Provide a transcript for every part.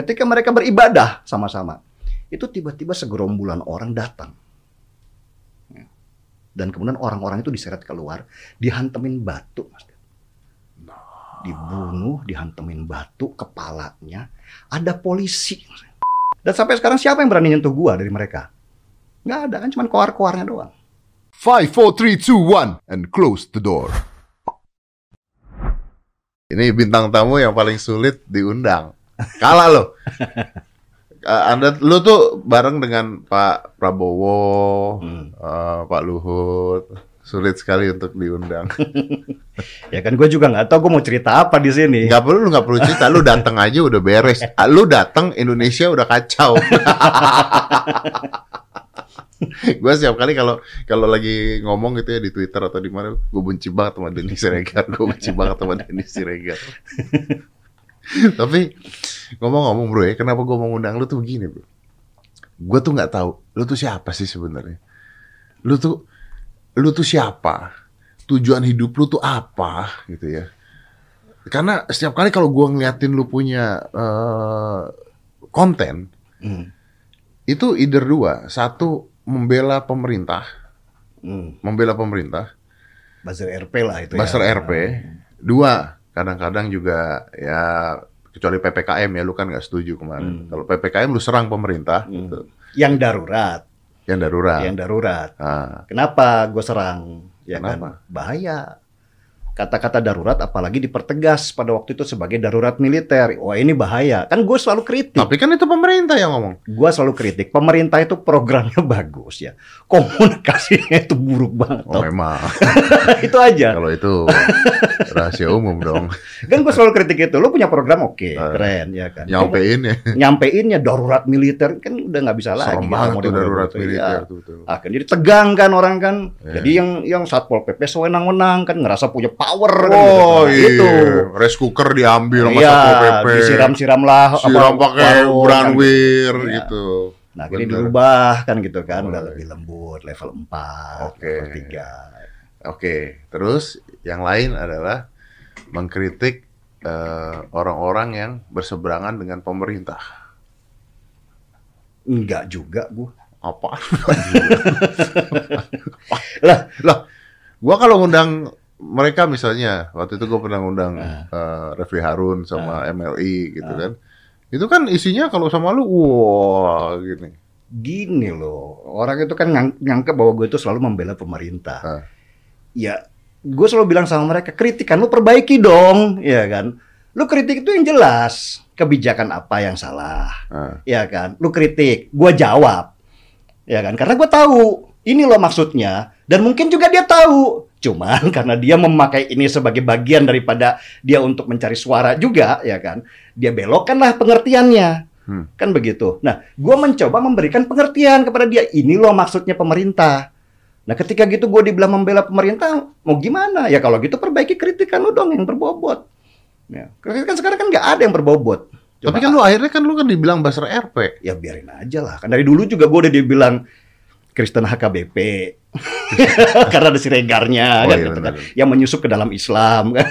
Ketika mereka beribadah sama-sama, itu tiba-tiba segerombolan orang datang. Ya. Dan kemudian orang-orang itu diseret keluar, dihantemin batu. Dibunuh, dihantemin batu kepalanya. Ada polisi. Dan sampai sekarang siapa yang berani nyentuh gua dari mereka? Nggak ada kan, cuma koar-koarnya doang. 5, 4, 3, 2, 1, and close the door. Ini bintang tamu yang paling sulit diundang. Kalah lo. Uh, Anda, lu tuh bareng dengan Pak Prabowo, Hmm. uh, Pak Luhut, sulit sekali untuk diundang. Ya kan gue juga nggak tahu gue mau cerita apa di sini. Gak perlu, lu nggak perlu cerita, lu datang aja udah beres. Ah, Lu datang Indonesia udah kacau. gue setiap kali kalau kalau lagi ngomong gitu ya di Twitter atau di mana, gue benci banget sama Denny Siregar, gue benci banget sama Denny Siregar. Tapi ngomong-ngomong bro ya, kenapa gue mau ngundang lu tuh begini bro? Gue tuh nggak tahu, lu tuh siapa sih sebenarnya? Lu tuh, lu tuh siapa? Tujuan hidup lu tuh apa gitu ya? Karena setiap kali kalau gue ngeliatin lu punya eh, konten, Hmm. itu either dua, satu membela pemerintah, Hmm. membela pemerintah, Buzzer RP lah itu Buster ya. RP, dua kadang-kadang juga ya kecuali ppkm ya lu kan nggak setuju kemarin. Hmm. Kalau ppkm lu serang pemerintah, Hmm. gitu. Yang darurat, yang darurat. yang darurat. Ah, Kenapa gue serang? Ya Kenapa? kan? Bahaya. Kata-kata darurat apalagi dipertegas pada waktu itu sebagai darurat militer. Wah ini bahaya. Kan gue selalu kritik. tapi kan itu pemerintah yang ngomong. Gue selalu kritik. Pemerintah itu programnya bagus ya. Komunikasinya itu buruk banget. Oh tau. memang. itu aja. Kalau itu rahasia umum dong. Kan gue selalu kritik itu. Lo punya program oke, Ah. keren ya kan. Nyampein ya. Nyampeinnya darurat militer kan udah nggak bisa lagi. Serem kita banget tuh darurat gitu. militer Ya. tuh. tuh. Akan jadi tegang kan orang kan. Iya. Jadi yang yang satpol pp sewenang-wenang kan ngerasa punya power kan Oh gitu. iya, Itu. rice cooker diambil sama Iya, Satpol PP. disiram-siram lah Siram pakai warung, kan. branwir Iya. gitu. Nah, ini Bener. dirubah kan gitu kan, udah Oh, lebih lembut, level 4, Oke. level 3. Oke, terus yang lain adalah mengkritik eh, orang-orang yang berseberangan dengan pemerintah. Enggak juga gua. Apa? Lah, lah, gua kalau ngundang mereka misalnya, waktu itu gua pernah ngundang Ah. eh, Refli Harun sama MLI gitu kan. Itu kan isinya kalau sama lu, wah gini. gini loh, orang itu kan ngang- nganggep bahwa gue itu selalu membela pemerintah. Ah. Ya, gue selalu bilang sama mereka, kritikan lu perbaiki dong, ya kan. Lu kritik itu yang jelas, kebijakan apa yang salah, Ah. ya kan. Lu kritik, gue jawab, ya kan. Karena gue tahu ini loh maksudnya, dan mungkin juga dia tahu. Cuman karena dia memakai ini sebagai bagian daripada dia untuk mencari suara juga, ya kan. Dia belokkanlah pengertiannya. Hmm. Kan begitu. Nah, gue mencoba memberikan pengertian kepada dia. Ini loh maksudnya pemerintah. Nah, ketika gitu gue dibilang membela pemerintah, mau gimana? Ya kalau gitu perbaiki kritikan lu dong yang berbobot. Ya. Kritikan sekarang kan nggak ada yang berbobot. Tapi Cuma, kan lu akhirnya kan lu kan dibilang Basar RP. ya biarin aja lah. Kan dari dulu juga gue udah dibilang Kristen HKBP. Karena ada siregarnya Oh, kan, iya, gitu kan. yang menyusup ke dalam Islam kan.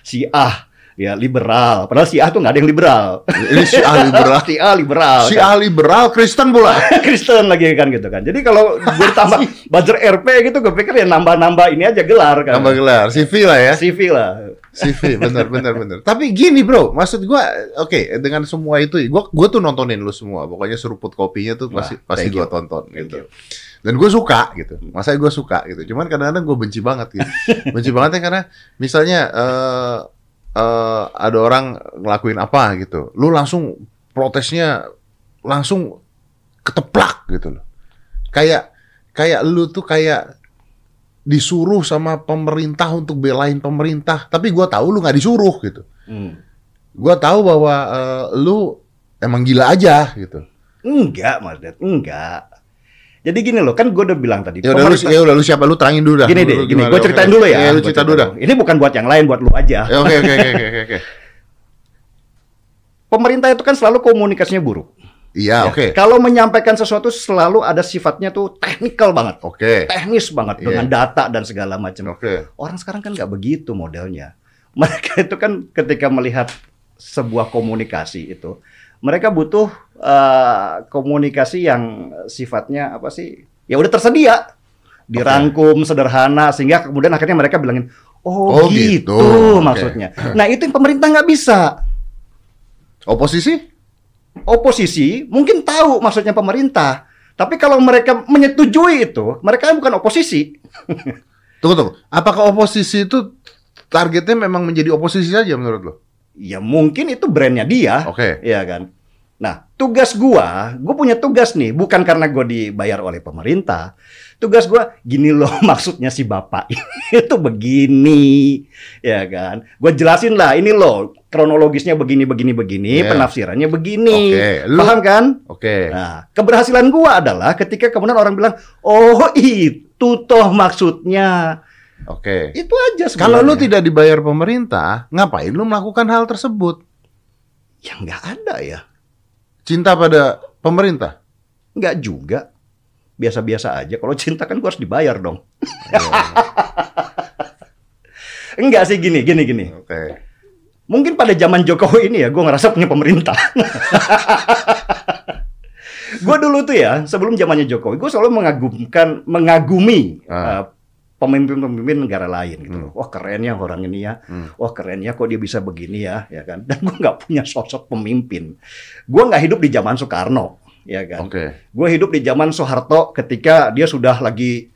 Syiah ya liberal. Padahal Syiah tuh nggak ada yang liberal. Ini si ah liberal. Syiah liberal. Si kan. ah liberal Kristen pula. Kristen lagi kan gitu kan. Jadi kalau gue tambah buzzer RP gitu, gue pikir ya nambah-nambah ini aja gelar kan. Tambah gelar, CV lah ya. CV lah. CV, bener, bener, bener. Tapi gini bro, maksud gua, oke, dengan semua itu, gua, gua tuh nontonin lu semua. Pokoknya seruput kopinya tuh pasti, Wah, pasti you. tonton Thank gitu. Dan gue suka gitu. Masa gue suka gitu. Cuman kadang-kadang gue benci banget gitu. benci banget ya karena misalnya eh eh, ada orang ngelakuin apa gitu. Lu langsung protesnya langsung keteplak gitu loh. Kayak kayak lu tuh kayak disuruh sama pemerintah untuk belain pemerintah, tapi gua tahu lu nggak disuruh gitu. Hmm. Gua tahu bahwa eh, lu emang gila aja gitu. Enggak, Mas. Enggak. Jadi gini loh, kan gue udah bilang tadi. Ya udah lu, ya udah lu siapa lu terangin dulu dah. gini deh, gini. Gue ceritain dulu ya. Iya, lu cerita dulu dah. Ini bukan buat yang lain, buat lu aja. Ya, Oke oke oke oke oke. Pemerintah itu kan selalu komunikasinya buruk. Iya Ya. oke Kalau menyampaikan sesuatu selalu ada sifatnya tuh teknikal banget. oke Teknis banget Iya. dengan data dan segala macam. oke. Orang sekarang kan nggak begitu modelnya. Mereka itu kan ketika melihat sebuah komunikasi itu, Mereka butuh uh, komunikasi yang sifatnya apa sih? Ya udah tersedia, dirangkum sederhana sehingga kemudian akhirnya mereka bilangin, oh, Oh, gitu, gitu. Maksudnya. Nah itu yang pemerintah nggak bisa. Oposisi? Oposisi mungkin tahu maksudnya pemerintah, tapi kalau mereka menyetujui itu, mereka bukan oposisi. Tunggu tunggu. Apakah oposisi itu targetnya memang menjadi oposisi saja menurut lo? Ya mungkin itu brandnya dia. Oke. Iya kan. Nah, tugas gua, gua punya tugas nih, bukan karena gua dibayar oleh pemerintah. Tugas gua gini loh maksudnya si bapak itu begini, ya kan. Gua jelasin lah, ini loh kronologisnya begini begini begini, Iya. penafsirannya begini. Oke, lu- Paham kan? Oke. Nah, keberhasilan gua adalah ketika kemudian orang bilang, "Oh, itu toh maksudnya." Oke. Itu aja Kalau lu tidak dibayar pemerintah, ngapain lu melakukan hal tersebut? ya nggak ada ya. Cinta pada pemerintah? Nggak juga. Biasa-biasa aja. Kalau cinta kan gua harus dibayar dong. Enggak sih gini, gini, gini. Oke. Mungkin pada zaman Jokowi ini ya, gue ngerasa punya pemerintah. gue dulu tuh ya, sebelum zamannya Jokowi, gue selalu mengagumkan, mengagumi Ah. uh, pemimpin-pemimpin negara lain gitu. Hmm. loh. Wah kerennya orang ini ya, Hmm. wah kerennya kok dia bisa begini ya, ya kan. Dan gue nggak punya sosok pemimpin. Gue nggak hidup di zaman Soekarno, ya kan. Oke. Gue hidup di zaman Soeharto ketika dia sudah lagi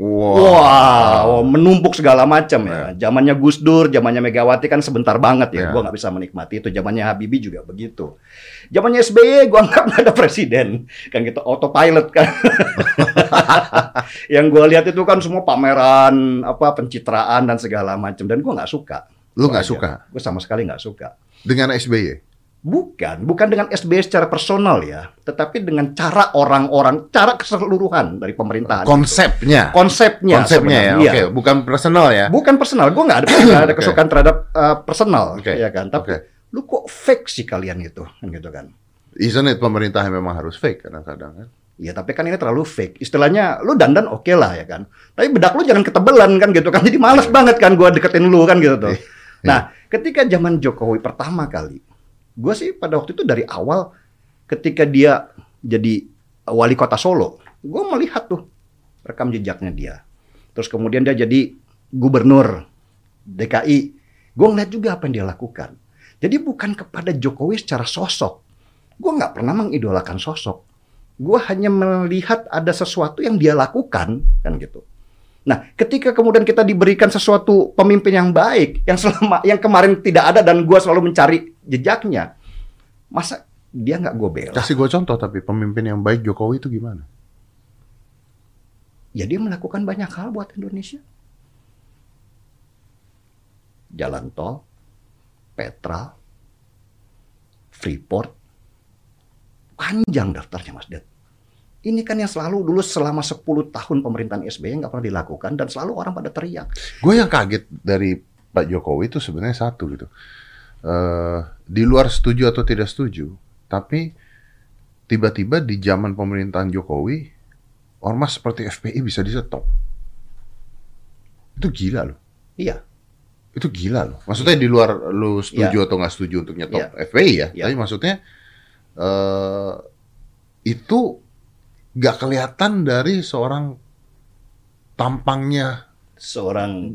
Wow. Wah, menumpuk segala macam ya. Zamannya Gus Dur, zamannya Megawati kan sebentar banget ya. Ya. Gua nggak bisa menikmati itu. Zamannya Habibie juga begitu. Zamannya SBY gua anggap nggak ada presiden. Kan gitu autopilot kan. Yang gua lihat itu kan semua pameran apa pencitraan dan segala macam dan gua nggak suka. Lu nggak suka Gue sama sekali nggak suka. dengan SBY? Bukan, bukan dengan SBY secara personal ya, tetapi dengan cara orang-orang, cara keseluruhan dari pemerintahan. Konsepnya. Konsepnya. Konsepnya ya. Oke, Iya. bukan personal ya. Bukan personal, gue nggak ada ada kesukaan terhadap uh, personal, Oke. ya kan. Tapi Oke. lu kok fake sih kalian gitu, kan gitu kan? Isn't it pemerintah yang memang harus fake kadang-kadang kan? Ya tapi kan ini terlalu fake. Istilahnya lu dandan oke lah ya kan. Tapi bedak lu jangan ketebelan kan gitu kan. Jadi males banget kan gua deketin lu kan gitu tuh. Nah, ketika zaman Jokowi pertama kali, gue sih pada waktu itu dari awal ketika dia jadi wali kota Solo, gue melihat tuh rekam jejaknya dia. Terus kemudian dia jadi gubernur DKI. Gue ngeliat juga apa yang dia lakukan. Jadi bukan kepada Jokowi secara sosok. Gue nggak pernah mengidolakan sosok. Gue hanya melihat ada sesuatu yang dia lakukan, kan gitu. Nah, ketika kemudian kita diberikan sesuatu pemimpin yang baik, yang selama yang kemarin tidak ada dan gue selalu mencari jejaknya, masa dia nggak gue bela? Kasih gue contoh tapi pemimpin yang baik Jokowi itu gimana? Ya dia melakukan banyak hal buat Indonesia. Jalan tol, Petra, Freeport, panjang daftarnya Mas Ded. Ini kan yang selalu dulu selama 10 tahun pemerintahan SBY nggak pernah dilakukan dan selalu orang pada teriak. Gue yang kaget dari Pak Jokowi itu sebenarnya satu gitu. Eh, di luar setuju atau tidak setuju, tapi tiba-tiba di zaman pemerintahan Jokowi, ormas seperti FPI bisa disetop. Itu gila loh. Iya, Itu gila loh. Maksudnya di luar lu setuju atau nggak setuju untuk nyetop FPI ya. Iya. Tapi maksudnya eh itu nggak kelihatan dari seorang tampangnya seorang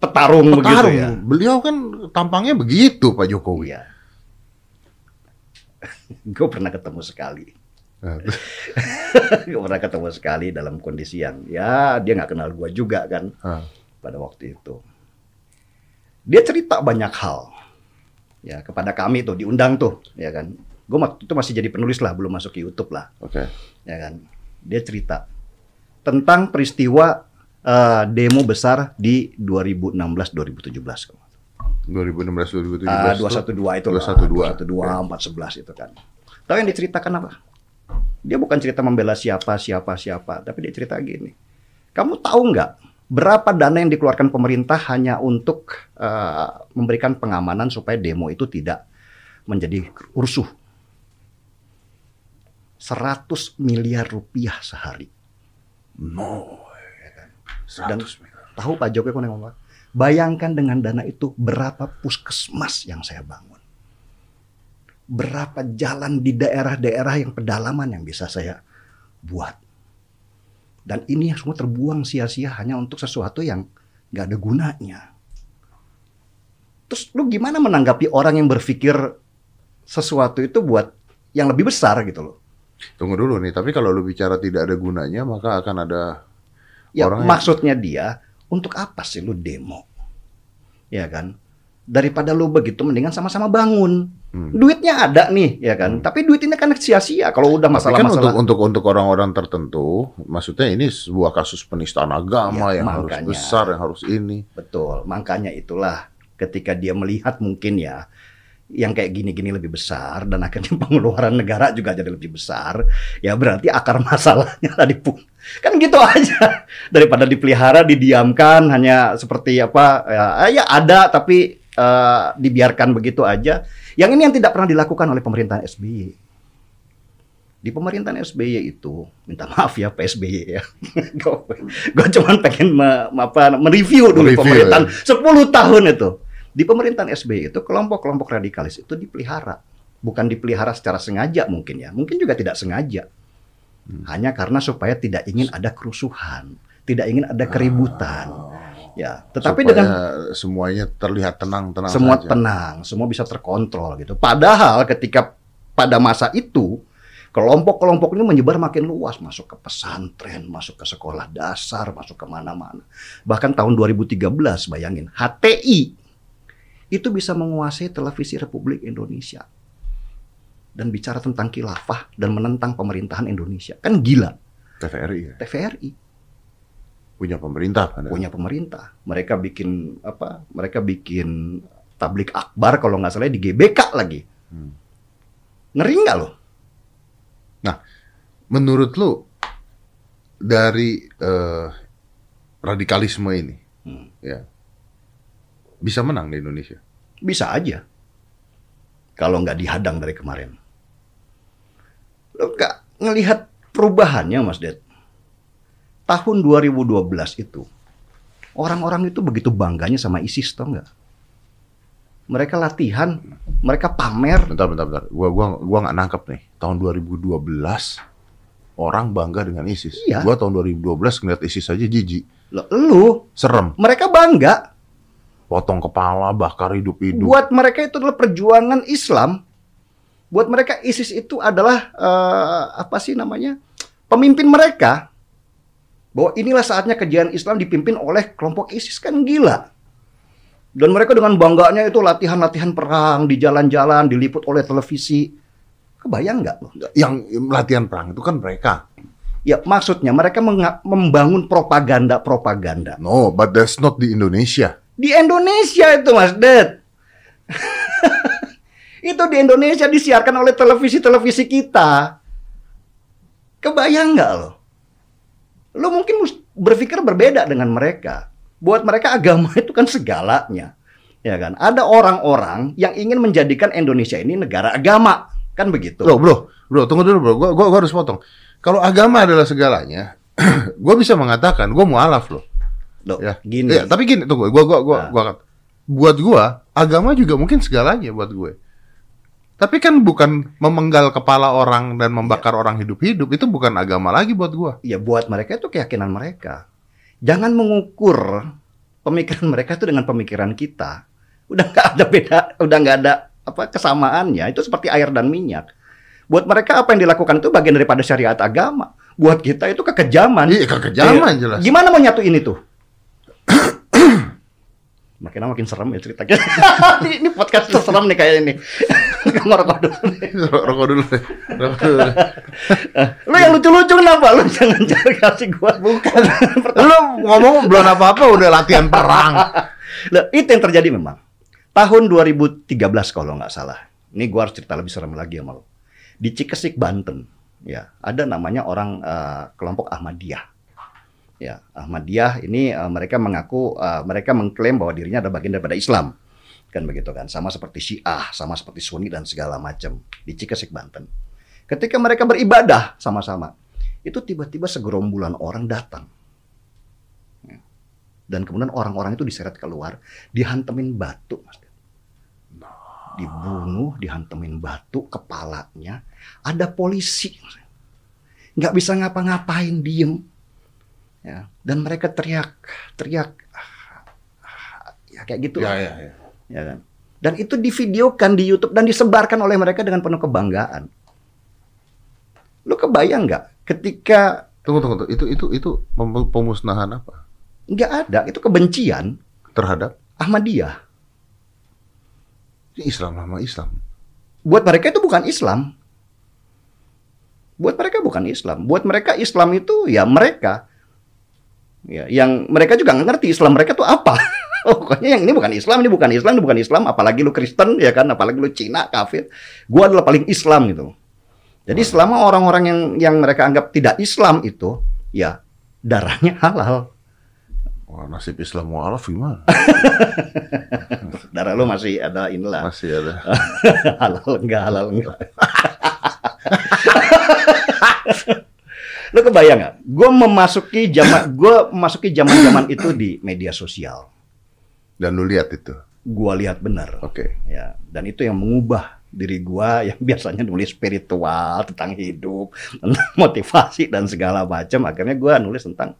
petarung, begitu petarung. ya. Beliau kan tampangnya begitu Pak Jokowi. Iya. gue pernah ketemu sekali. Gue pernah ketemu sekali dalam kondisi yang ya dia nggak kenal gue juga kan ah, pada waktu itu. Dia cerita banyak hal ya kepada kami tuh diundang tuh ya kan. Gue waktu itu masih jadi penulis lah belum masuk ke YouTube lah Oke. ya kan. Dia cerita tentang peristiwa eh, demo besar di 2016-2017. 2016 2017. Ah, tuh 212 itu 212. 212 411 itu kan. Tahu yang diceritakan apa? Dia bukan cerita membela siapa siapa siapa, tapi dia cerita gini. Kamu tahu nggak berapa dana yang dikeluarkan pemerintah hanya untuk eh, memberikan pengamanan supaya demo itu tidak menjadi rusuh? 100 miliar rupiah sehari. No. Dan 100 miliar. tahu Pak Jokowi ngomong apa? Bayangkan dengan dana itu berapa puskesmas yang saya bangun. berapa jalan di daerah-daerah yang pedalaman yang bisa saya buat. Dan ini semua terbuang sia-sia hanya untuk sesuatu yang nggak ada gunanya. Terus lu gimana menanggapi orang yang berpikir sesuatu itu buat yang lebih besar gitu loh? Tunggu dulu nih, tapi kalau lu bicara tidak ada gunanya, maka akan ada Ya Orang yang- maksudnya dia untuk apa sih lu demo? Ya kan? Daripada lu begitu mendingan sama-sama bangun. Hmm. Duitnya ada nih, ya kan? Tapi duit ini kan sia-sia kalau udah Tapi kan untuk masalah-masalah. untuk untuk orang-orang tertentu, maksudnya ini sebuah kasus penistaan agama Ya, yang harus makanya. besar, yang harus ini. Betul. Makanya itulah ketika dia melihat mungkin ya yang kayak gini-gini lebih besar dan akhirnya pengeluaran negara juga jadi lebih besar, ya berarti akar masalahnya tadi pun kan gitu aja daripada dipelihara, didiamkan hanya seperti apa ya, ya ada tapi eh, dibiarkan begitu aja. Yang ini yang tidak pernah dilakukan oleh pemerintahan SBY. Di pemerintahan SBY itu, minta maaf ya PSBY ya. gue cuman pengen me- me- apa, mereview dulu Mereview, pemerintahan 10 tahun itu. Di pemerintahan SBY itu kelompok-kelompok radikalis itu dipelihara. Bukan dipelihara secara sengaja mungkin ya. Mungkin juga tidak sengaja. Hanya karena supaya tidak ingin ada kerusuhan. Tidak ingin ada keributan. Ya, tetapi Supaya dengan semuanya terlihat tenang-tenang semua saja. tenang, semua bisa terkontrol gitu. Padahal ketika pada masa itu kelompok-kelompok ini menyebar makin luas, masuk ke pesantren, masuk ke sekolah dasar, masuk ke mana-mana. Bahkan tahun 2013 bayangin, HTI itu bisa menguasai televisi Republik Indonesia dan bicara tentang khilafah dan menentang pemerintahan Indonesia. Kan gila. TVRI ya. TVRI punya pemerintah kan. punya pemerintah. Mereka bikin apa? Mereka bikin tablik akbar kalau nggak salah di GBK lagi. Hmm. Ngeri nggak lo? Menurut lu dari eh, radikalisme ini, Hmm. ya bisa menang di Indonesia? Bisa aja. Kalau nggak dihadang dari kemarin. Lo nggak ngelihat perubahannya Mas Ded. Tahun 2012 itu, orang-orang itu begitu bangganya sama ISIS, tau nggak? Mereka latihan, mereka pamer. Bentar, bentar, bentar. Gua gua gua nggak nangkep nih. Tahun 2012 orang bangga dengan ISIS. Iya. Gua tahun 2012 ngeliat ISIS aja jijik, Lo, lu, serem, mereka bangga. Potong kepala, bakar hidup-hidup. Buat mereka itu adalah perjuangan Islam. Buat mereka ISIS itu adalah eh, apa sih namanya? Pemimpin mereka. Bahwa inilah saatnya kejayaan Islam dipimpin oleh kelompok ISIS kan gila. Dan mereka dengan bangganya itu latihan-latihan perang di jalan-jalan diliput oleh televisi. Kebayang nggak loh? Yang latihan perang itu kan mereka. Ya maksudnya mereka membangun propaganda-propaganda. No, but that's not di Indonesia. Di Indonesia itu Mas Ded. itu di Indonesia disiarkan oleh televisi-televisi kita. Kebayang nggak lo? Lo mungkin berpikir berbeda dengan mereka. Buat mereka agama itu kan segalanya. Ya kan? Ada orang-orang yang ingin menjadikan Indonesia ini negara agama. Kan begitu. Bro, bro, bro, tunggu dulu bro. Gua, gua, gua harus potong. Kalau agama adalah segalanya, gua bisa mengatakan gua mualaf loh. Loh, Ya, gini. Ya, tapi gini, tunggu. Gua, gua, gua, Nah. gua, buat gua agama juga mungkin segalanya buat gue. Tapi kan bukan memenggal kepala orang dan membakar orang hidup-hidup itu bukan agama lagi buat gua. ya buat mereka itu keyakinan mereka. Jangan mengukur pemikiran mereka itu dengan pemikiran kita. Udah nggak ada beda, udah nggak ada apa kesamaannya. Itu seperti air dan minyak. Buat mereka apa yang dilakukan itu bagian daripada syariat agama. Buat kita itu kekejaman. Iya, kekejaman Iya. jelas. Gimana mau nyatu ini tuh? Makin lama makin serem ya ceritanya. ini, ini podcast tuh serem nih kayak ini. Kamu rokok dulu nih. Rokok dulu deh. Rokok dulu deh. Lu yang lucu-lucu kenapa? Lu jangan cari kasih gua. Bukan. Lu ngomong belum apa-apa udah latihan perang. Loh, itu yang terjadi memang. Tahun 2013 kalau nggak salah. Ini gua harus cerita lebih serem lagi sama lo. Di Cikesik, Banten, ya ada namanya orang eh, kelompok Ahmadiyah. Ya, Ahmadiyah ini eh, mereka mengaku eh, mereka mengklaim bahwa dirinya adalah bagian daripada Islam. Kan begitu kan, sama seperti Syiah, sama seperti Sunni dan segala macam di Cikesik, Banten. Ketika mereka beribadah sama-sama, itu tiba-tiba segerombolan orang datang. Ya. Dan kemudian orang-orang itu diseret keluar, dihantemin batu, dibunuh, dihantemin batu kepalanya, ada polisi. Nggak bisa ngapa-ngapain, diem. Ya, dan mereka teriak, teriak, ya kayak gitu. Ya, ya, ya. ya kan? Dan itu divideokan di YouTube dan disebarkan oleh mereka dengan penuh kebanggaan. Lu kebayang nggak ketika Tunggu, tunggu, tunggu. Itu, itu, itu pem- pemusnahan apa? nggak ada itu kebencian Terhadap Ahmadiyah. Ini Islam sama Islam. Buat mereka itu bukan Islam. Buat mereka bukan Islam. Buat mereka Islam itu ya mereka. Ya, yang mereka juga nggak ngerti Islam mereka tuh apa. Oh, pokoknya yang ini bukan Islam, ini bukan Islam, ini bukan Islam. Apalagi lu Kristen, ya kan? Apalagi lu Cina, kafir. Gua adalah paling Islam gitu. Jadi selama orang-orang yang yang mereka anggap tidak Islam itu, ya darahnya halal. Wah, nasib Islam mu'alaf gimana? Darah lu masih ada inilah. Masih ada. halal enggak halal enggak lu kebayang nggak? Gue memasuki zaman gue memasuki zaman zaman itu di media sosial. Dan lu lihat itu. gue lihat benar. Oke. ya dan itu yang mengubah diri gue yang biasanya nulis spiritual tentang hidup tentang motivasi dan segala macam. Akhirnya gue nulis tentang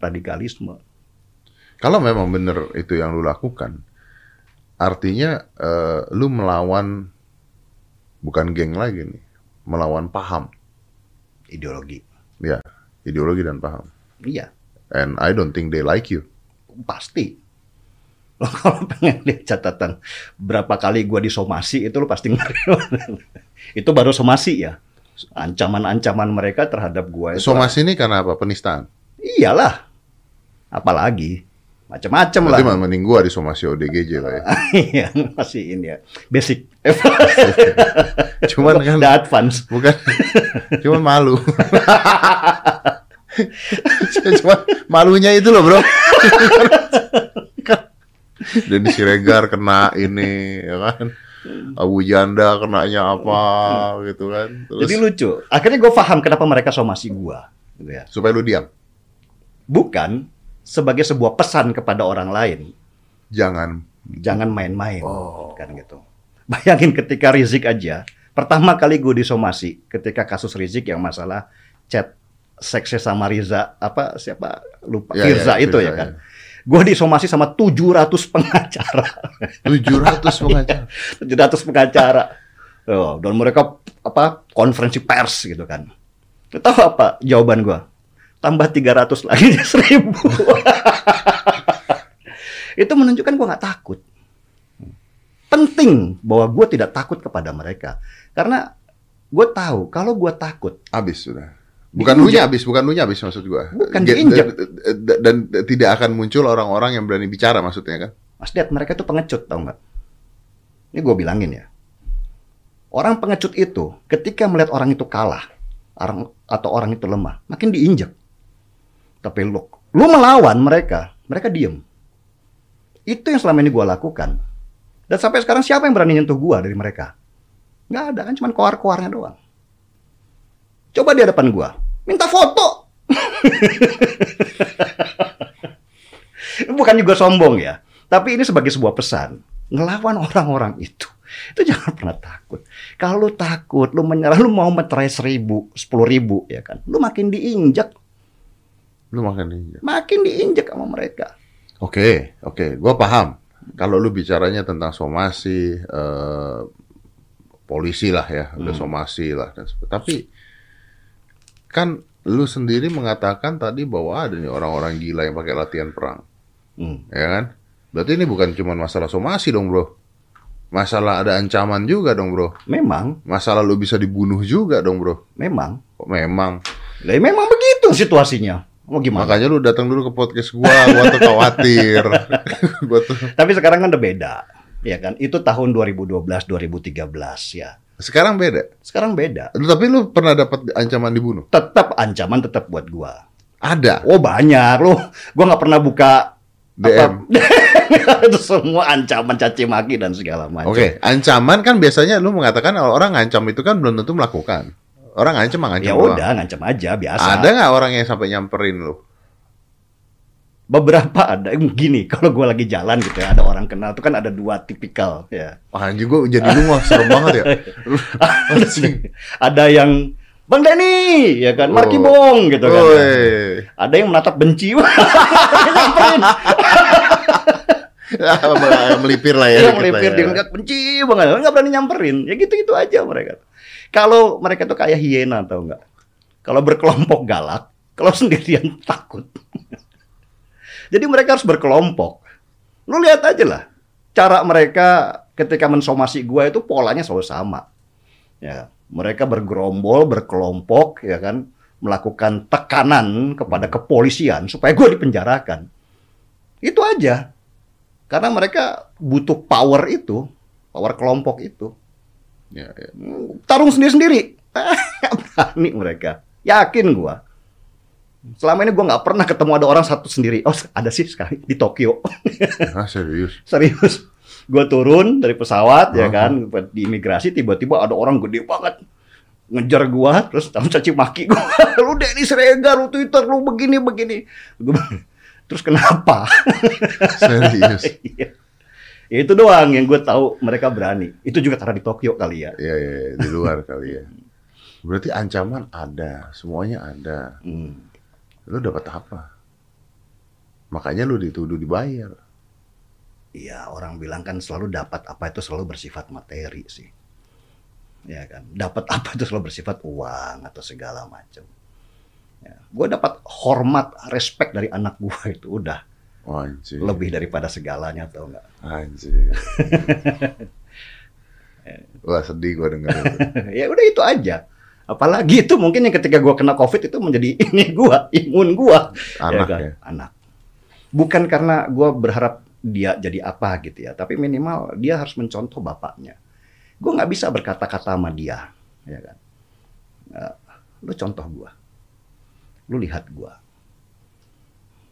radikalisme. Kalau memang benar itu yang lu lakukan, artinya eh, lu melawan bukan geng lagi nih, melawan paham, ideologi ideologi dan paham. iya And I don't think they like you. pasti lo kalau pengen lihat catatan berapa kali gua disomasi itu lo pasti ngeri itu baru somasi ya ancaman-ancaman mereka terhadap gua itu Somasi ini karena apa? Penistaan. iyalah apalagi macam-macam lah Berarti mending gua di somasi ODGJ lah ya. Iya, masih ini ya basic Cuman kan advance bukan cuman malu. Cuman malunya itu loh, Bro. Denny Siregar kena ini ya kan. Abu Janda kenanya apa gitu kan. Terus jadi lucu akhirnya gue paham kenapa mereka somasi gua gitu ya supaya lu diam. bukan sebagai sebuah pesan kepada orang lain Jangan jangan main-main Oh. kan gitu bayangin ketika Rizik aja pertama kali gue disomasi ketika kasus Rizik yang masalah chat seksnya sama Riza apa siapa? Lupa. Ya, Firza ya, itu Firza, ya. Kan gue disomasi sama 700 pengacara. 700 pengacara. 700 pengacara. Oh, dan mereka apa konferensi pers gitu kan. Tahu apa jawaban gue tambah 300 lagi 1000 itu menunjukkan gue nggak takut. Penting bahwa gue tidak takut kepada mereka. Karena gue tahu kalau gue takut Habis sudah. Bukan lu nya habis, bukan lu nya habis maksud gua. Bukan, diinjak. dan, dan- tidak akan muncul orang-orang yang berani bicara maksudnya kan. Mas Dad mereka tuh pengecut tau nggak? Ini gue bilangin ya. Orang pengecut itu ketika melihat orang itu kalah orang atau orang itu lemah makin diinjak. Tapi lu lu melawan mereka mereka diem. Itu yang selama ini gue lakukan. Dan sampai sekarang siapa yang berani nyentuh gue dari mereka? Nggak ada kan cuma koar-koarnya doang. Coba di hadapan gue minta foto bukan juga sombong ya tapi ini sebagai sebuah pesan ngelawan orang-orang itu itu jangan pernah takut kalau lu takut lu menyerah lu mau meterai seribu sepuluh ribu ya kan lu makin diinjak Lu makan diinjak. makin diinjak sama mereka Oke, oke, gua paham. Kalau lu bicaranya tentang somasi, eh, polisi lah ya, udah Hmm. somasi lah. Tapi kan lu sendiri mengatakan tadi bahwa ada nih orang-orang gila yang pakai latihan perang, Hmm. ya kan? Berarti ini bukan cuma masalah somasi dong, bro. Masalah ada ancaman juga dong, bro. memang Masalah lu bisa dibunuh juga dong, bro. memang Kok memang. lah memang begitu situasinya mau gimana Makanya lu datang dulu ke podcast gua, gua tuh khawatir. gua tuh tapi sekarang kan udah beda ya kan itu tahun 2012 2013 ya sekarang beda. sekarang beda Lu- Tapi lu pernah dapat ancaman dibunuh? tetap ancaman tetap buat gua Ada. oh banyak loh gua nggak pernah buka DM. apa- itu semua ancaman caci maki dan segala macam Oke, ancaman kan biasanya lu mengatakan kalau orang ngancam itu kan belum tentu melakukan. Orang ngancam ngancam ya udah ngancam aja biasa Ada nggak orang yang sampai nyamperin lu? Beberapa ada yang gini kalau gue lagi jalan gitu ya ada orang kenal tuh kan ada dua tipikal ya Wah, anjing gue jadi lu mah serem banget ya. Anjing. ada yang Bang Denny ya kan Marki Oh. Bong gitu kan Woi. ada yang menatap benci melipir lah ya. Dikit melipir ya. ngeliat benci banget nggak berani nyamperin ya gitu gitu aja mereka kalau mereka tuh kayak hiena tau nggak kalau berkelompok galak kalau sendirian takut jadi mereka harus berkelompok lu lihat aja lah cara mereka ketika mensomasi gua itu polanya selalu sama ya mereka bergerombol berkelompok ya kan melakukan tekanan kepada kepolisian supaya gua dipenjarakan itu aja karena mereka butuh power itu, power kelompok itu. Ya, ya. Tarung sendiri-sendiri. Berani mereka. Yakin gua. Selama ini gua nggak pernah ketemu ada orang satu sendiri. Oh, ada sih sekali di Tokyo. Ah, serius. Serius. Gua turun dari pesawat ya Uh-huh. kan di imigrasi tiba-tiba ada orang gede banget ngejar gua terus tahu caci maki gua lu Denny Siregar lu Twitter lu begini begini gua, terus kenapa Serius. Iya. Ya itu doang yang gue tahu mereka berani. Itu juga karena di Tokyo kali ya. Iya, iya, di luar kali ya. Berarti ancaman ada, semuanya ada. Hmm. Lu dapat apa? Makanya lu dituduh dibayar. Iya orang bilang kan selalu dapat apa itu selalu bersifat materi sih. Ya kan. Dapat apa itu selalu bersifat uang atau segala macam. Ya. Gue dapat hormat, respect dari anak gue itu udah Oh, anjir. lebih daripada segalanya tau nggak? Anjir. Wah sedih gua denger ya udah itu aja. Apalagi itu mungkin yang ketika gue kena covid itu menjadi ini gue, imun gue. Anak kan? ya. Anak. Bukan karena gue berharap dia jadi apa gitu ya, tapi minimal dia harus mencontoh bapaknya. Gue nggak bisa berkata-kata sama dia, ya kan. Eh, lu contoh gue, lu lihat gue.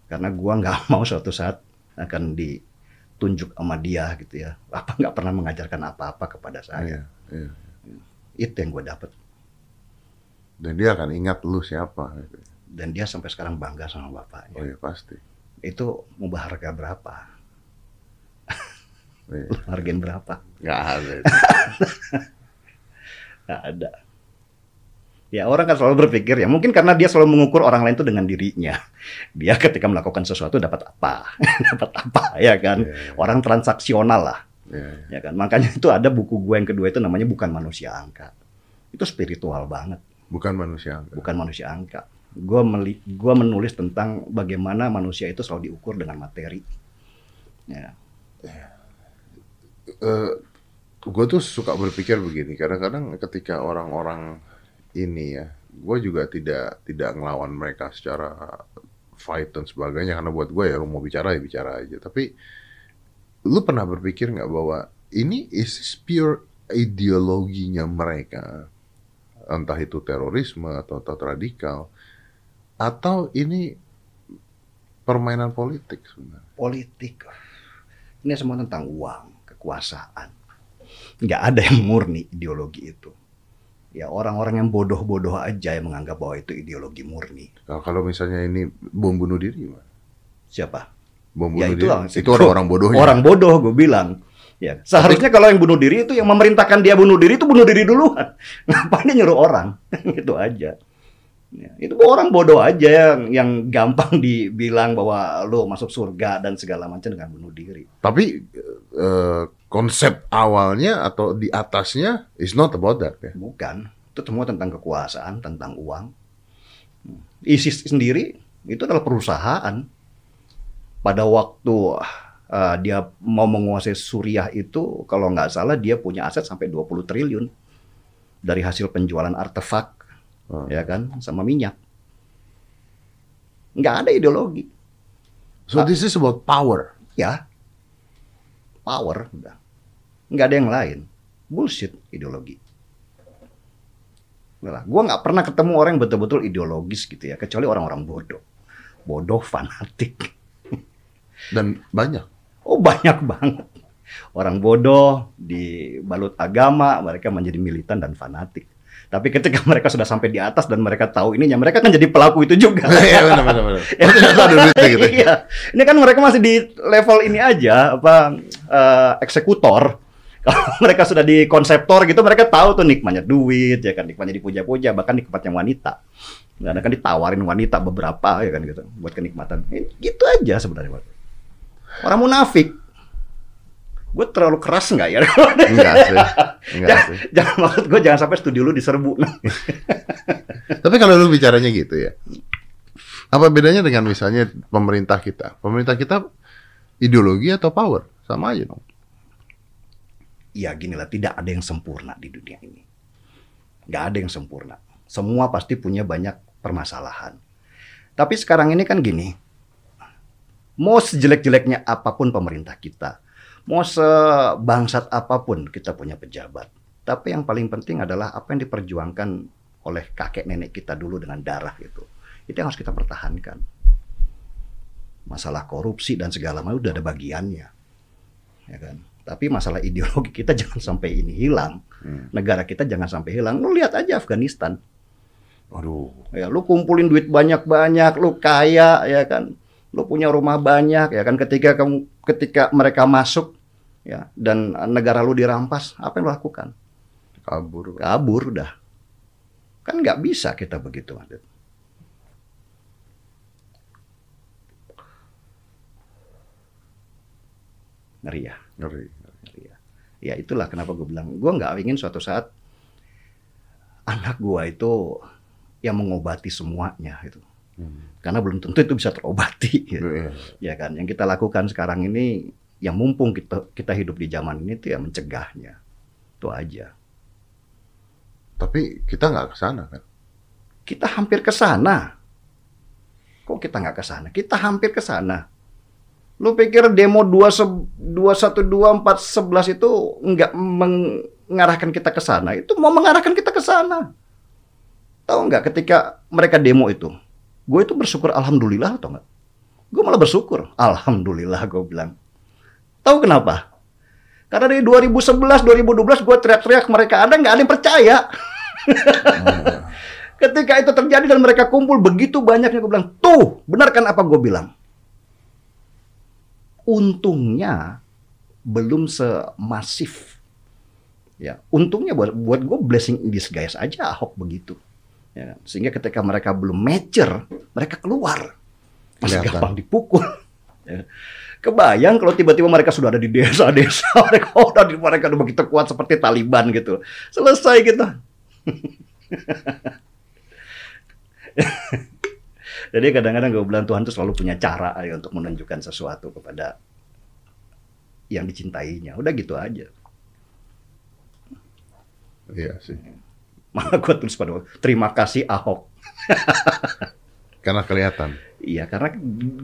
Karena gue nggak mau suatu saat akan ditunjuk sama dia gitu ya. Apa nggak pernah mengajarkan apa-apa kepada saya. Iya, iya. Itu yang gue dapat. Dan dia akan ingat lu siapa. Dan dia sampai sekarang bangga sama bapaknya. Oh iya pasti. Itu mau harga berapa? Iya. Lu hargain berapa? Nggak ada. Nggak ada. Ya orang kan selalu berpikir ya mungkin karena dia selalu mengukur orang lain itu dengan dirinya. Dia ketika melakukan sesuatu dapat apa, dapat apa ya kan. Iya, Orang transaksional lah iya, iya. ya kan. Makanya itu ada buku gue yang kedua itu namanya bukan manusia angka. Itu spiritual banget, Bukan manusia. bukan manusia angka. Gue meli, gua menulis tentang bagaimana manusia itu selalu diukur dengan materi. Ya. gue tuh suka berpikir begini. Kadang-kadang ketika orang-orang ini ya, gue juga tidak tidak ngelawan mereka secara fight dan sebagainya. Karena buat gue ya, lu mau bicara ya bicara aja. Tapi lu pernah berpikir nggak bahwa ini is pure ideologinya mereka, entah itu terorisme atau atau radikal, atau ini permainan politik sebenarnya? politik. Ini semua tentang uang, kekuasaan. Nggak ada yang murni ideologi itu. Ya orang-orang yang bodoh-bodoh aja yang menganggap bahwa itu ideologi murni. Kalau kalau misalnya ini bom bunuh diri, gimana? Siapa? bom Ya bunuh itu diri. Itu orang-orang bodohnya. Orang bodoh gue bilang. Ya, seharusnya kalau yang bunuh diri itu yang memerintahkan dia bunuh diri itu bunuh diri duluan. Ngapain dia nyuruh orang? itu aja. Ya, itu orang bodoh aja yang yang gampang dibilang bahwa lo masuk surga dan segala macam dengan bunuh diri. Tapi eh, konsep awalnya atau di atasnya is not about that ya. Bukan. Itu semua tentang kekuasaan, tentang uang. ISIS sendiri itu adalah perusahaan. Pada waktu uh, dia mau menguasai Suriah itu, kalau nggak salah dia punya aset sampai 20 triliun dari hasil penjualan artefak, Hmm. ya kan, sama minyak. Nggak ada ideologi, So this is about power. ya. Power, udah. Nggak ada yang lain. Bullshit ideologi. Nah, gue nggak pernah ketemu orang yang betul-betul ideologis gitu ya, kecuali orang-orang bodoh. Bodoh, fanatik. Dan banyak. Oh banyak banget. Orang bodoh di balut agama, mereka menjadi militan dan fanatik. Tapi ketika mereka sudah sampai di atas dan mereka tahu ininya, mereka kan jadi pelaku itu juga. Iya benar benar. Ya, duitnya gitu. iya. Ini kan mereka masih di level ini aja, apa eh, eksekutor. Kalau mereka sudah di konseptor gitu, mereka tahu tuh nikmatnya duit, ya kan nikmatnya dipuja-puja, bahkan nikmatnya wanita. Dan kan ditawarin wanita beberapa ya kan gitu buat kenikmatan. Eh, gitu aja sebenarnya. Orang munafik. Gue terlalu keras nggak ya? Enggak sih. Enggak sih. jangan maksud gue jangan sampai studi lu diserbu. Tapi kalau lu bicaranya gitu ya. Apa bedanya dengan misalnya pemerintah kita? Pemerintah kita ideologi atau power? Sama aja dong. ya gini lah, tidak ada yang sempurna di dunia ini. Nggak ada yang sempurna. Semua pasti punya banyak permasalahan. Tapi sekarang ini kan gini, mau sejelek-jeleknya apa pun pemerintah kita, mau sebangsat apa pun kita punya pejabat. Tapi yang paling penting adalah apa yang diperjuangkan oleh kakek nenek kita dulu dengan darah itu. Itu yang harus kita pertahankan. Masalah korupsi dan segala macam udah ada bagiannya. Ya kan? Tapi masalah ideologi kita jangan sampai ini hilang. Hmm. Negara kita jangan sampai hilang. Lu lihat aja Afghanistan. Waduh. Ya, lu kumpulin duit banyak-banyak, lu kaya ya kan. Lu punya rumah banyak ya kan ketika kamu ketika mereka masuk ya dan negara lu dirampas, apa yang lu lakukan? Kabur. Kabur udah. Kan nggak bisa kita begitu. Adit. Ngeri ya. Ngeri. Iya. Ya itulah kenapa gue bilang, gue nggak ingin suatu saat anak gue itu yang mengobati semuanya itu. Hmm. Karena belum tentu itu bisa terobati. Gitu. Iya. Ya kan, yang kita lakukan sekarang ini, yang mumpung kita kita hidup di zaman ini itu ya mencegahnya. Itu aja. Tapi kita nggak ke sana kan? Kita hampir ke sana. Kok kita nggak ke sana? Kita hampir ke sana. Lu pikir demo 212411 itu nggak mengarahkan kita ke sana? Itu mau mengarahkan kita ke sana. Tahu nggak ketika mereka demo itu? Gue itu bersyukur alhamdulillah atau nggak? Gue malah bersyukur. Alhamdulillah gue bilang. Tahu kenapa? Karena dari 2011, 2012 gue teriak-teriak mereka ada nggak ada yang percaya. Ketika itu terjadi dan mereka kumpul begitu banyaknya gue bilang, tuh benar kan apa gue bilang? Untungnya belum semasif. Ya, untungnya buat buat gue blessing in disguise aja Ahok begitu. Ya, kan? sehingga ketika mereka belum mature, mereka keluar. Masih Kelihatan. gampang dipukul. Ya. Kebayang kalau tiba-tiba mereka sudah ada di desa-desa, mereka udah di mereka udah begitu kuat seperti Taliban gitu. Selesai kita. Jadi kadang-kadang gue bilang Tuhan tuh selalu punya cara ya, untuk menunjukkan sesuatu kepada yang dicintainya. Udah gitu aja. Iya sih. Malah gue tulis pada waktu, terima kasih Ahok. Karena kelihatan. Iya, karena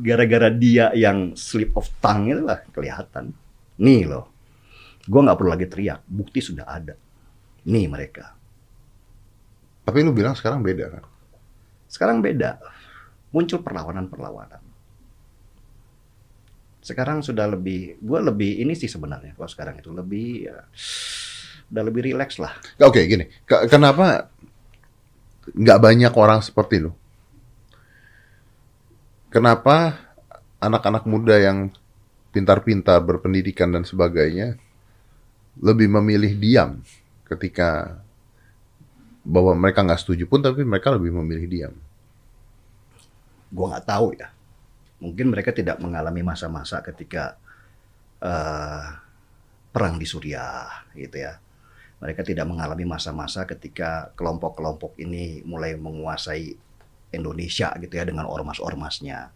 gara-gara dia yang slip of tongue itu lah kelihatan. Nih loh, gue nggak perlu lagi teriak, bukti sudah ada. Nih mereka. Tapi lu bilang sekarang beda kan? Sekarang beda, muncul perlawanan-perlawanan. Sekarang sudah lebih, gue lebih ini sih sebenarnya kalau sekarang itu lebih, ya, udah lebih rileks lah. Oke, gini. Ke- kenapa nggak banyak orang seperti lu? Kenapa anak-anak muda yang pintar-pintar, berpendidikan dan sebagainya lebih memilih diam ketika bahwa mereka nggak setuju pun, tapi mereka lebih memilih diam. gue nggak tahu ya. Mungkin mereka tidak mengalami masa-masa ketika eh, perang di Suriah, gitu ya. Mereka tidak mengalami masa-masa ketika kelompok-kelompok ini mulai menguasai Indonesia, gitu ya, dengan ormas-ormasnya.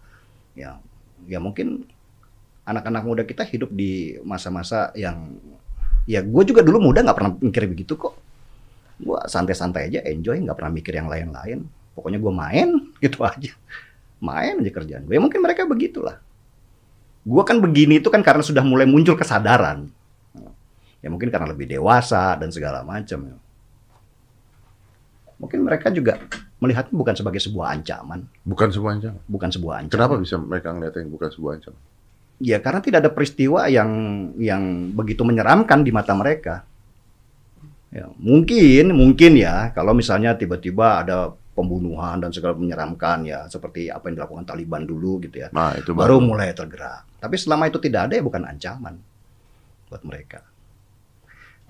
Ya, ya mungkin anak-anak muda kita hidup di masa-masa yang, ya gue juga dulu muda nggak pernah mikir begitu kok. Gue santai-santai aja, enjoy, nggak pernah mikir yang lain-lain. Pokoknya gue main, gitu aja main aja kerjaan gue. Ya mungkin mereka begitulah. Gue kan begini itu kan karena sudah mulai muncul kesadaran. Ya mungkin karena lebih dewasa dan segala macam. ya. Mungkin mereka juga melihatnya bukan sebagai sebuah ancaman, Bukan sebuah ancaman. bukan sebuah ancaman. Kenapa bisa mereka ngeliatnya bukan sebuah ancaman? Ya karena tidak ada peristiwa yang yang begitu menyeramkan di mata mereka. Ya, mungkin, mungkin ya, kalau misalnya tiba-tiba ada pembunuhan dan segala menyeramkan ya, seperti apa yang dilakukan Taliban dulu gitu ya, Nah, itu baru baru. mulai tergerak. Tapi selama itu tidak ada ya bukan ancaman buat mereka.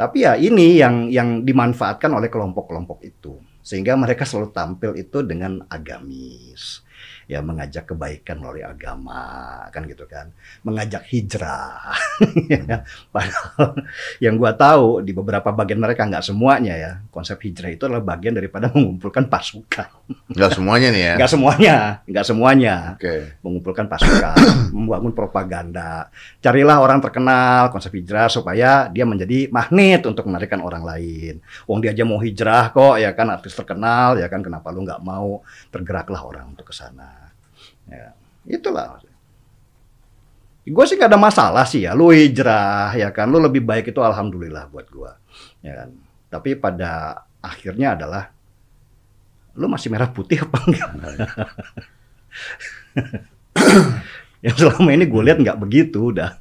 Tapi ya ini yang yang dimanfaatkan oleh kelompok-kelompok itu, sehingga mereka selalu tampil itu dengan agamis, ya mengajak kebaikan melalui agama, kan gitu kan, mengajak hijrah. Ya, Padahal yang gua tahu di beberapa bagian mereka nggak semuanya ya, konsep hijrah itu adalah bagian daripada mengumpulkan pasukan. Nggak semuanya nih ya. Nggak semuanya, nggak semuanya Oke. mengumpulkan pasukan, membangun propaganda. Carilah orang terkenal konsep hijrah supaya dia menjadi magnet untuk menarikkan orang lain. Wong dia aja mau hijrah kok, ya kan artis terkenal, ya kan kenapa lu nggak mau tergeraklah orang untuk ke sana. Ya, itulah. Gue sih gak ada masalah sih ya, lu hijrah, ya kan, lu lebih baik itu alhamdulillah buat gua, ya kan. Tapi pada akhirnya adalah lu masih merah putih apa enggak? yang selama ini gue lihat nggak begitu udah.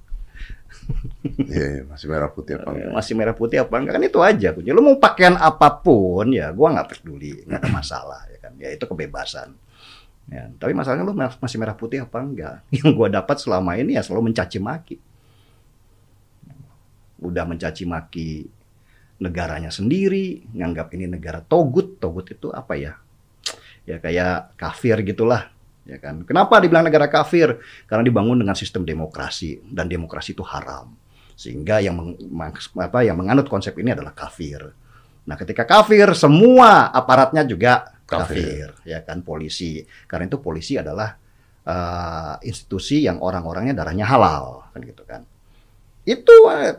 Iya, iya, masih merah putih apa enggak? masih merah putih apa enggak? Kan itu aja kunci lu mau pakaian apa pun ya gue nggak peduli nggak ada masalah ya kan? Ya itu kebebasan. Ya tapi masalahnya lu masih merah putih apa enggak? Yang gue dapat selama ini ya selalu mencaci maki. Udah mencaci maki negaranya sendiri nganggap ini negara togut. Togut itu apa ya? Ya kayak kafir gitulah ya kan? Kenapa dibilang negara kafir? Karena dibangun dengan sistem demokrasi dan demokrasi itu haram. Sehingga yang meng- apa yang menganut konsep ini adalah kafir. Nah ketika kafir semua aparatnya juga kafir, ya kan? Polisi. Karena itu polisi adalah eh, institusi yang orang-orangnya darahnya halal kan gitu kan? Itu eh,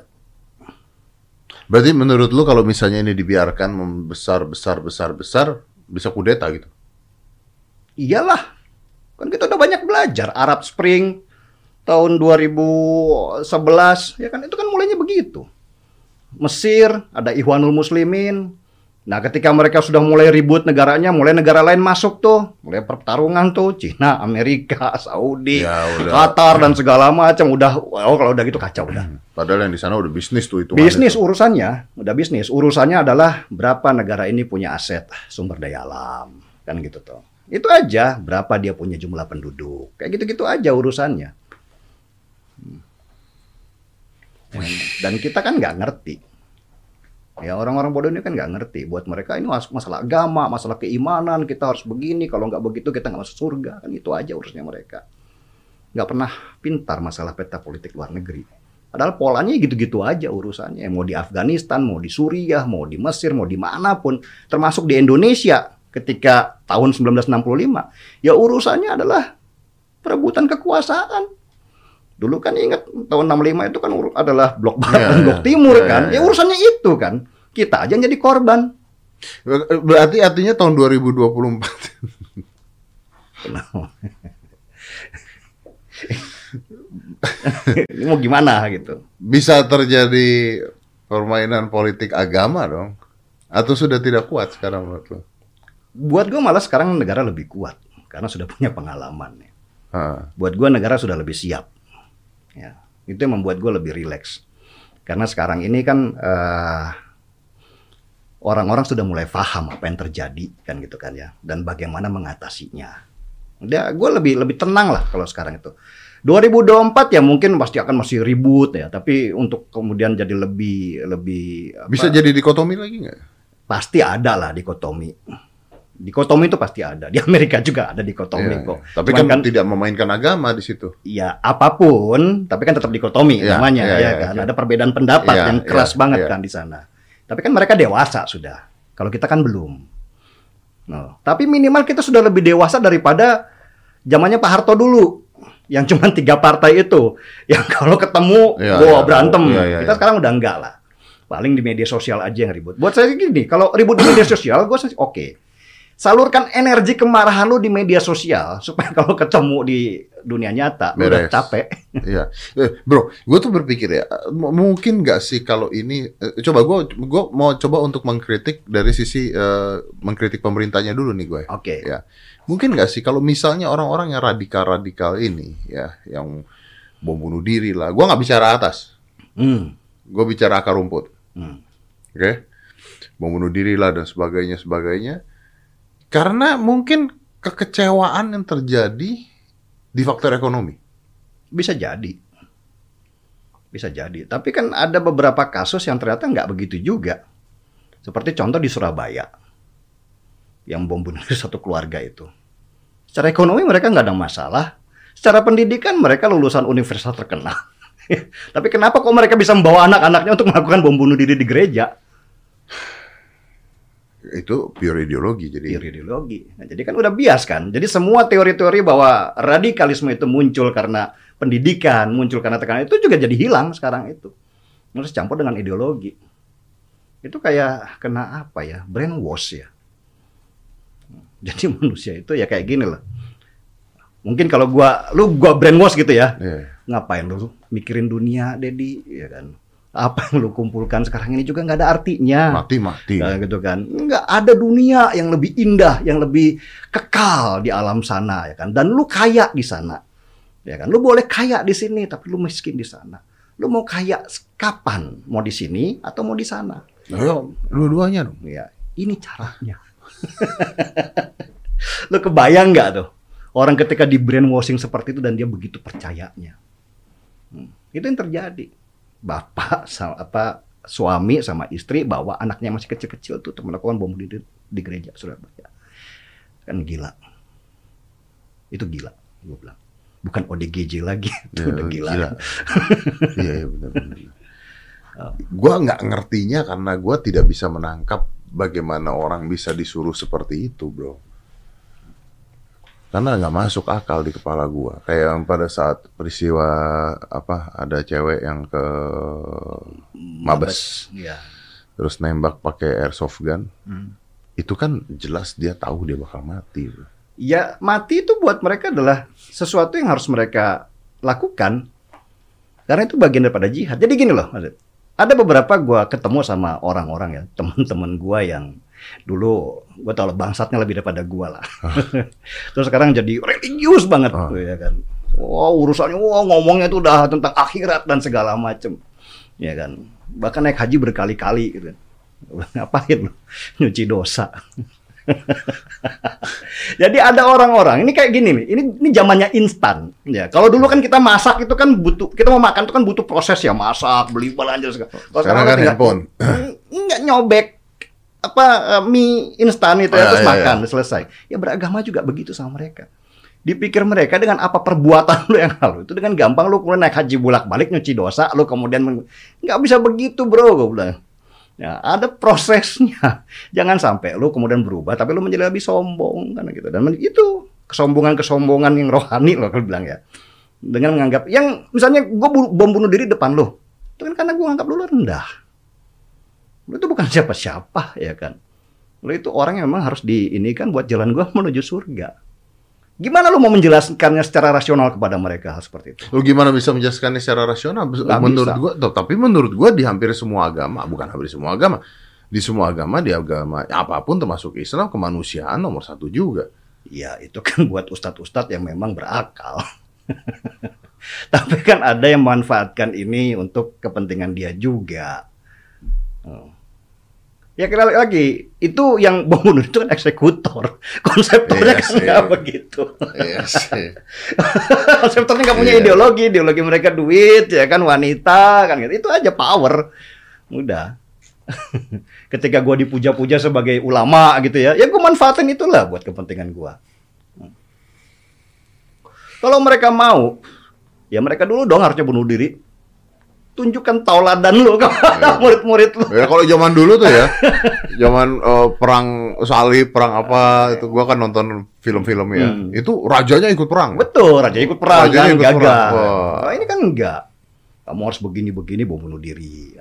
Berarti menurut lu kalau misalnya ini dibiarkan membesar besar besar besar bisa kudeta gitu? Iyalah. Kan kita udah banyak belajar Arab Spring tahun 2011 ya kan itu kan mulainya begitu. Mesir ada Ikhwanul Muslimin. Nah, ketika mereka sudah mulai ribut negaranya, mulai negara lain masuk tuh, mulai pertarungan tuh, Cina, Amerika, Saudi, Ya udah. Qatar dan segala macam udah oh kalau udah gitu kacau udah. Padahal yang di sana udah bisnis tuh itu. Bisnis urusannya, udah bisnis. Urusannya adalah berapa negara ini punya aset sumber daya alam, kan gitu tuh. Itu aja, berapa dia punya jumlah penduduk. Kayak gitu-gitu aja urusannya. Hmm. Dan kita kan nggak ngerti. Ya orang-orang bodoh ini kan nggak ngerti. Buat mereka ini mas- masalah agama, masalah keimanan. Kita harus begini. Kalau nggak begitu kita nggak masuk surga. Kan itu aja urusannya mereka. Nggak pernah pintar masalah peta politik luar negeri. Padahal polanya gitu-gitu aja urusannya. Mau di Afghanistan, mau di Suriah, mau di Mesir, mau di mana pun. Termasuk di Indonesia ketika tahun 1965. Ya urusannya adalah perebutan kekuasaan. Dulu kan ingat tahun 65 itu kan adalah blok barat Iya, dan iya. blok timur Iya, kan. iya, Ya iya. urusannya itu kan. Kita aja yang jadi korban. Berarti artinya tahun 2024 Ini mau gimana gitu. bisa terjadi permainan politik agama dong? Atau sudah tidak kuat sekarang menurut lo? Buat gue malah sekarang negara lebih kuat karena sudah punya pengalaman. ya. Ah, Buat gue negara sudah lebih siap. Ya, itu yang membuat gue lebih rileks. Karena sekarang ini kan eh, orang-orang sudah mulai paham apa yang terjadi kan gitu kan ya, dan bagaimana mengatasinya. Udah, gue lebih lebih tenang lah kalau sekarang itu. 2024 ya mungkin pasti akan masih ribut ya, tapi untuk kemudian jadi lebih lebih apa, bisa jadi dikotomi lagi nggak? pasti ada lah dikotomi. Dikotomi itu pasti ada. Di Amerika juga ada dikotomi Iya, kok. iya. Tapi Cuman kan, tidak memainkan agama di situ. ya apa pun, tapi kan tetap dikotomi Iya, namanya iya, ya iya, kan. iya. Ada perbedaan pendapat Iya, yang keras iya, banget iya. kan di sana. Tapi kan mereka dewasa sudah. Kalau kita kan belum. No. Tapi minimal kita sudah lebih dewasa daripada zamannya Pak Harto dulu. Yang cuma tiga partai itu. Yang kalau ketemu, Iya, wah iya. berantem. Iya, iya, kita iya. sekarang udah enggak lah. Paling di media sosial aja yang ribut. Buat saya gini, kalau ribut di media sosial, gue sih oke. Salurkan energi kemarahan lu di media sosial supaya kalau ketemu di dunia nyata lu udah Beres. capek. Iya, Eh, bro, gue tuh berpikir ya, mungkin nggak sih kalau ini, eh, coba gue, gue mau coba untuk mengkritik dari sisi eh, mengkritik pemerintahnya dulu nih gue. Oke. Ya, mungkin nggak sih kalau misalnya orang-orang yang radikal-radikal ini, ya, yang bom bunuh diri lah, gue nggak bicara atas, Hmm. gue bicara akar rumput, Hmm. oke? bom bunuh diri lah dan sebagainya sebagainya. Karena mungkin kekecewaan yang terjadi di faktor ekonomi. Bisa jadi. Bisa jadi. Tapi kan ada beberapa kasus yang ternyata nggak begitu juga. Seperti contoh di Surabaya. Yang bom bunuh satu keluarga itu. Secara ekonomi mereka nggak ada masalah. Secara pendidikan mereka lulusan universitas terkenal. Tapi kenapa kok mereka bisa membawa anak-anaknya untuk melakukan bom bunuh diri di gereja? Itu pure ideologi jadi. Pure ideologi. Nah, jadi kan udah bias kan. Jadi semua teori-teori bahwa radikalisme itu muncul karena pendidikan, muncul karena tekanan itu juga jadi hilang sekarang itu. Terus campur dengan ideologi. Itu kayak kena apa ya? Brainwash ya. Jadi manusia itu ya kayak gini loh. Mungkin kalau gua lu gua brainwash gitu ya. Iya. Ngapain lu mikirin dunia, Dedi, ya kan? Apa yang lu kumpulkan sekarang ini juga nggak ada artinya. Mati mati. Nah, gitu kan. Nggak ada dunia yang lebih indah, yang lebih kekal di alam sana ya kan. Dan lu kaya di sana. Ya kan. Lu boleh kaya di sini tapi lu miskin di sana. Lu mau kaya kapan? Mau di sini atau mau di sana? Ayo, dua-duanya dong. Ya, ini caranya. lu kebayang nggak tuh? Orang ketika di brainwashing seperti itu dan dia begitu percayanya. Hmm, Itu yang terjadi. Bapak sama apa suami sama istri bawa anaknya masih kecil-kecil tuh untuk melakukan bom bunuh diri di gereja Surabaya. Kan gila. Itu gila, gue bilang. Bukan ODGJ lagi, itu Ya, udah gila. Iya, iya benar-benar. Gua nggak ngertinya karena gua tidak bisa menangkap bagaimana orang bisa disuruh seperti itu, bro. Karena nggak masuk akal di kepala gua. Kayak yang pada saat peristiwa apa ada cewek yang ke Mabes Iya. terus nembak pakai airsoft gun. Hmm. Itu kan jelas dia tahu dia bakal mati. Ya mati itu buat mereka adalah sesuatu yang harus mereka lakukan. Karena itu bagian daripada jihad. Jadi gini loh, ada beberapa gua ketemu sama orang-orang ya, teman-teman gua yang dulu gua tau lah bangsatnya lebih daripada gua lah. Terus sekarang jadi religius banget, Ah. ya kan. Wow urusannya, wow ngomongnya tuh udah tentang akhirat dan segala macem, ya kan. Bahkan naik haji berkali-kali gitu. Ngapain lu? Nyuci dosa. Jadi ada orang-orang ini kayak gini nih. Ini ini zamannya instan. Ya, kalau dulu kan kita masak itu kan butuh kita mau makan itu kan butuh proses ya, masak, beli belanja segala. Kalau Sekarang kan tinggal- handphone. Enggak nyobek apa eh, mie instan itu Oh, ya, iya, terus iya, makan selesai. Ya beragama juga begitu sama mereka. Dipikir mereka dengan apa perbuatan lu yang lalu itu dengan gampang lu kemudian naik haji bolak-balik nyuci dosa lu kemudian nggak bisa begitu bro gue bilang. Ya, ada prosesnya. Jangan sampai lu kemudian berubah tapi lu menjadi lebih sombong kan gitu. Dan itu kesombongan-kesombongan yang rohani loh kalau bilang ya. Dengan menganggap yang misalnya gue bom bunuh diri depan lu. Itu kan karena gue anggap lu rendah. Lu itu bukan siapa-siapa ya kan. Lu itu orang yang memang harus diinikan buat jalan gua menuju surga. Gimana lu mau menjelaskannya secara rasional kepada mereka hal seperti itu? Lu gimana bisa menjelaskannya secara rasional? Nggak menurut bisa. gua, tapi menurut gua di hampir semua agama, bukan hampir semua agama, di semua agama, di agama apa pun termasuk Islam, kemanusiaan nomor satu juga. Ya itu kan buat ustadz-ustadz yang memang berakal. Tapi kan ada yang memanfaatkan ini untuk kepentingan dia juga. Ya kira lagi, itu yang bunuh itu kan eksekutor. Konseptornya Iya kan nggak begitu. Iya sih. Konseptornya nggak punya Iya. ideologi, ideologi mereka duit, ya kan wanita, kan gitu. Itu aja power. Udah. Ketika gua dipuja-puja sebagai ulama gitu ya, ya gua manfaatin itulah buat kepentingan gua. Kalau mereka mau, ya mereka dulu dong harusnya bunuh diri. Tunjukkan tauladan lu kepada murid-murid lu. Ya kalau zaman dulu tuh ya, zaman eh, perang salib, perang apa itu gua kan nonton film-film ya. Hmm. Itu rajanya ikut perang. Betul, raja ikut perang, Rajanya ikut gagal. perang. Wah. Nah, ini kan enggak. Kamu harus begini-begini, bom bunuh diri.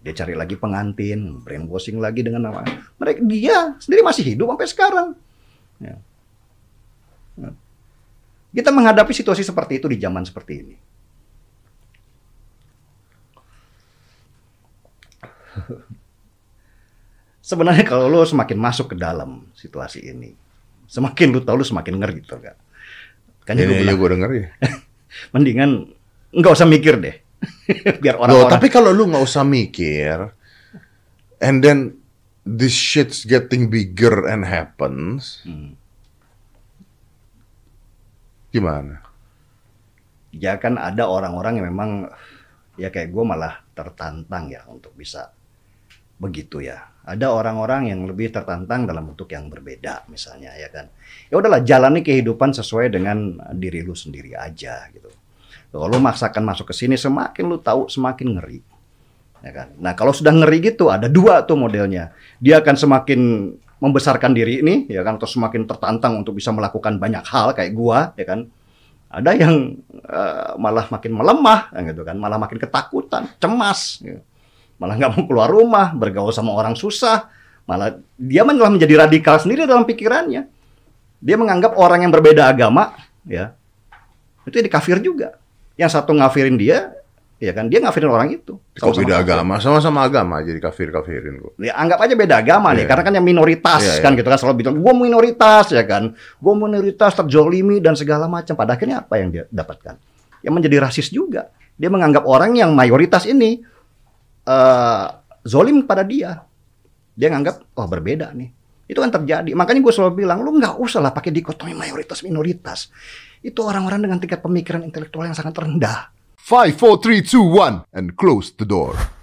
Dia cari lagi pengantin, brainwashing lagi dengan nama. Mereka dia sendiri masih hidup sampai sekarang. Ya. Nah. Kita menghadapi situasi seperti itu di zaman seperti ini. Sebenarnya kalau lo semakin masuk ke dalam situasi ini, semakin lu tahu lu semakin ngeri gitu kan. Kan gua aja bilang, gua denger ya. mendingan nggak usah mikir deh. Biar Loh, orang-orang tapi kalau lu nggak usah mikir, and then this shit's getting bigger and happens, Hmm. gimana? Ya kan ada orang-orang yang memang ya kayak gue malah tertantang ya untuk bisa begitu ya. Ada orang-orang yang lebih tertantang dalam bentuk yang berbeda misalnya ya kan. Ya udahlah jalani kehidupan sesuai dengan diri lu sendiri aja gitu. Kalau lu maksakan masuk ke sini semakin lu tahu semakin ngeri. Ya kan? Nah, kalau sudah ngeri gitu ada dua tuh modelnya. Dia akan semakin membesarkan diri ini ya kan atau semakin tertantang untuk bisa melakukan banyak hal kayak gua ya kan. Ada yang eh, malah makin melemah gitu kan, malah makin ketakutan, cemas. gitu. Malah nggak mau keluar rumah, bergaul sama orang susah. Malah dia malah menjadi radikal sendiri dalam pikirannya. Dia menganggap orang yang berbeda agama ya itu jadi kafir juga. Yang satu ngafirin dia, ya kan dia ngafirin orang itu. Sama-sama beda kafir. agama? Sama-sama agama jadi kafir-kafirin kok. Ya, anggap aja beda agama nih, Iya. karena kan yang minoritas Iya, kan iya. gitu kan selalu bilang gue minoritas ya kan, gue minoritas terjolimi dan segala macam. Pada akhirnya apa yang dia dapatkan? Yang menjadi rasis juga. Dia menganggap orang yang mayoritas ini eh zolim pada dia. Dia nganggap oh berbeda nih. Itu kan terjadi. Makanya gue selalu bilang lu nggak usah lah pakai dikotomi mayoritas minoritas. Itu orang-orang dengan tingkat pemikiran intelektual yang sangat rendah. 5, 4, 3, 2, 1, and close the door.